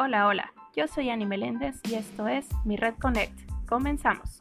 Hola, hola, yo soy Annie Meléndez y esto es Mi Red Connect. Comenzamos.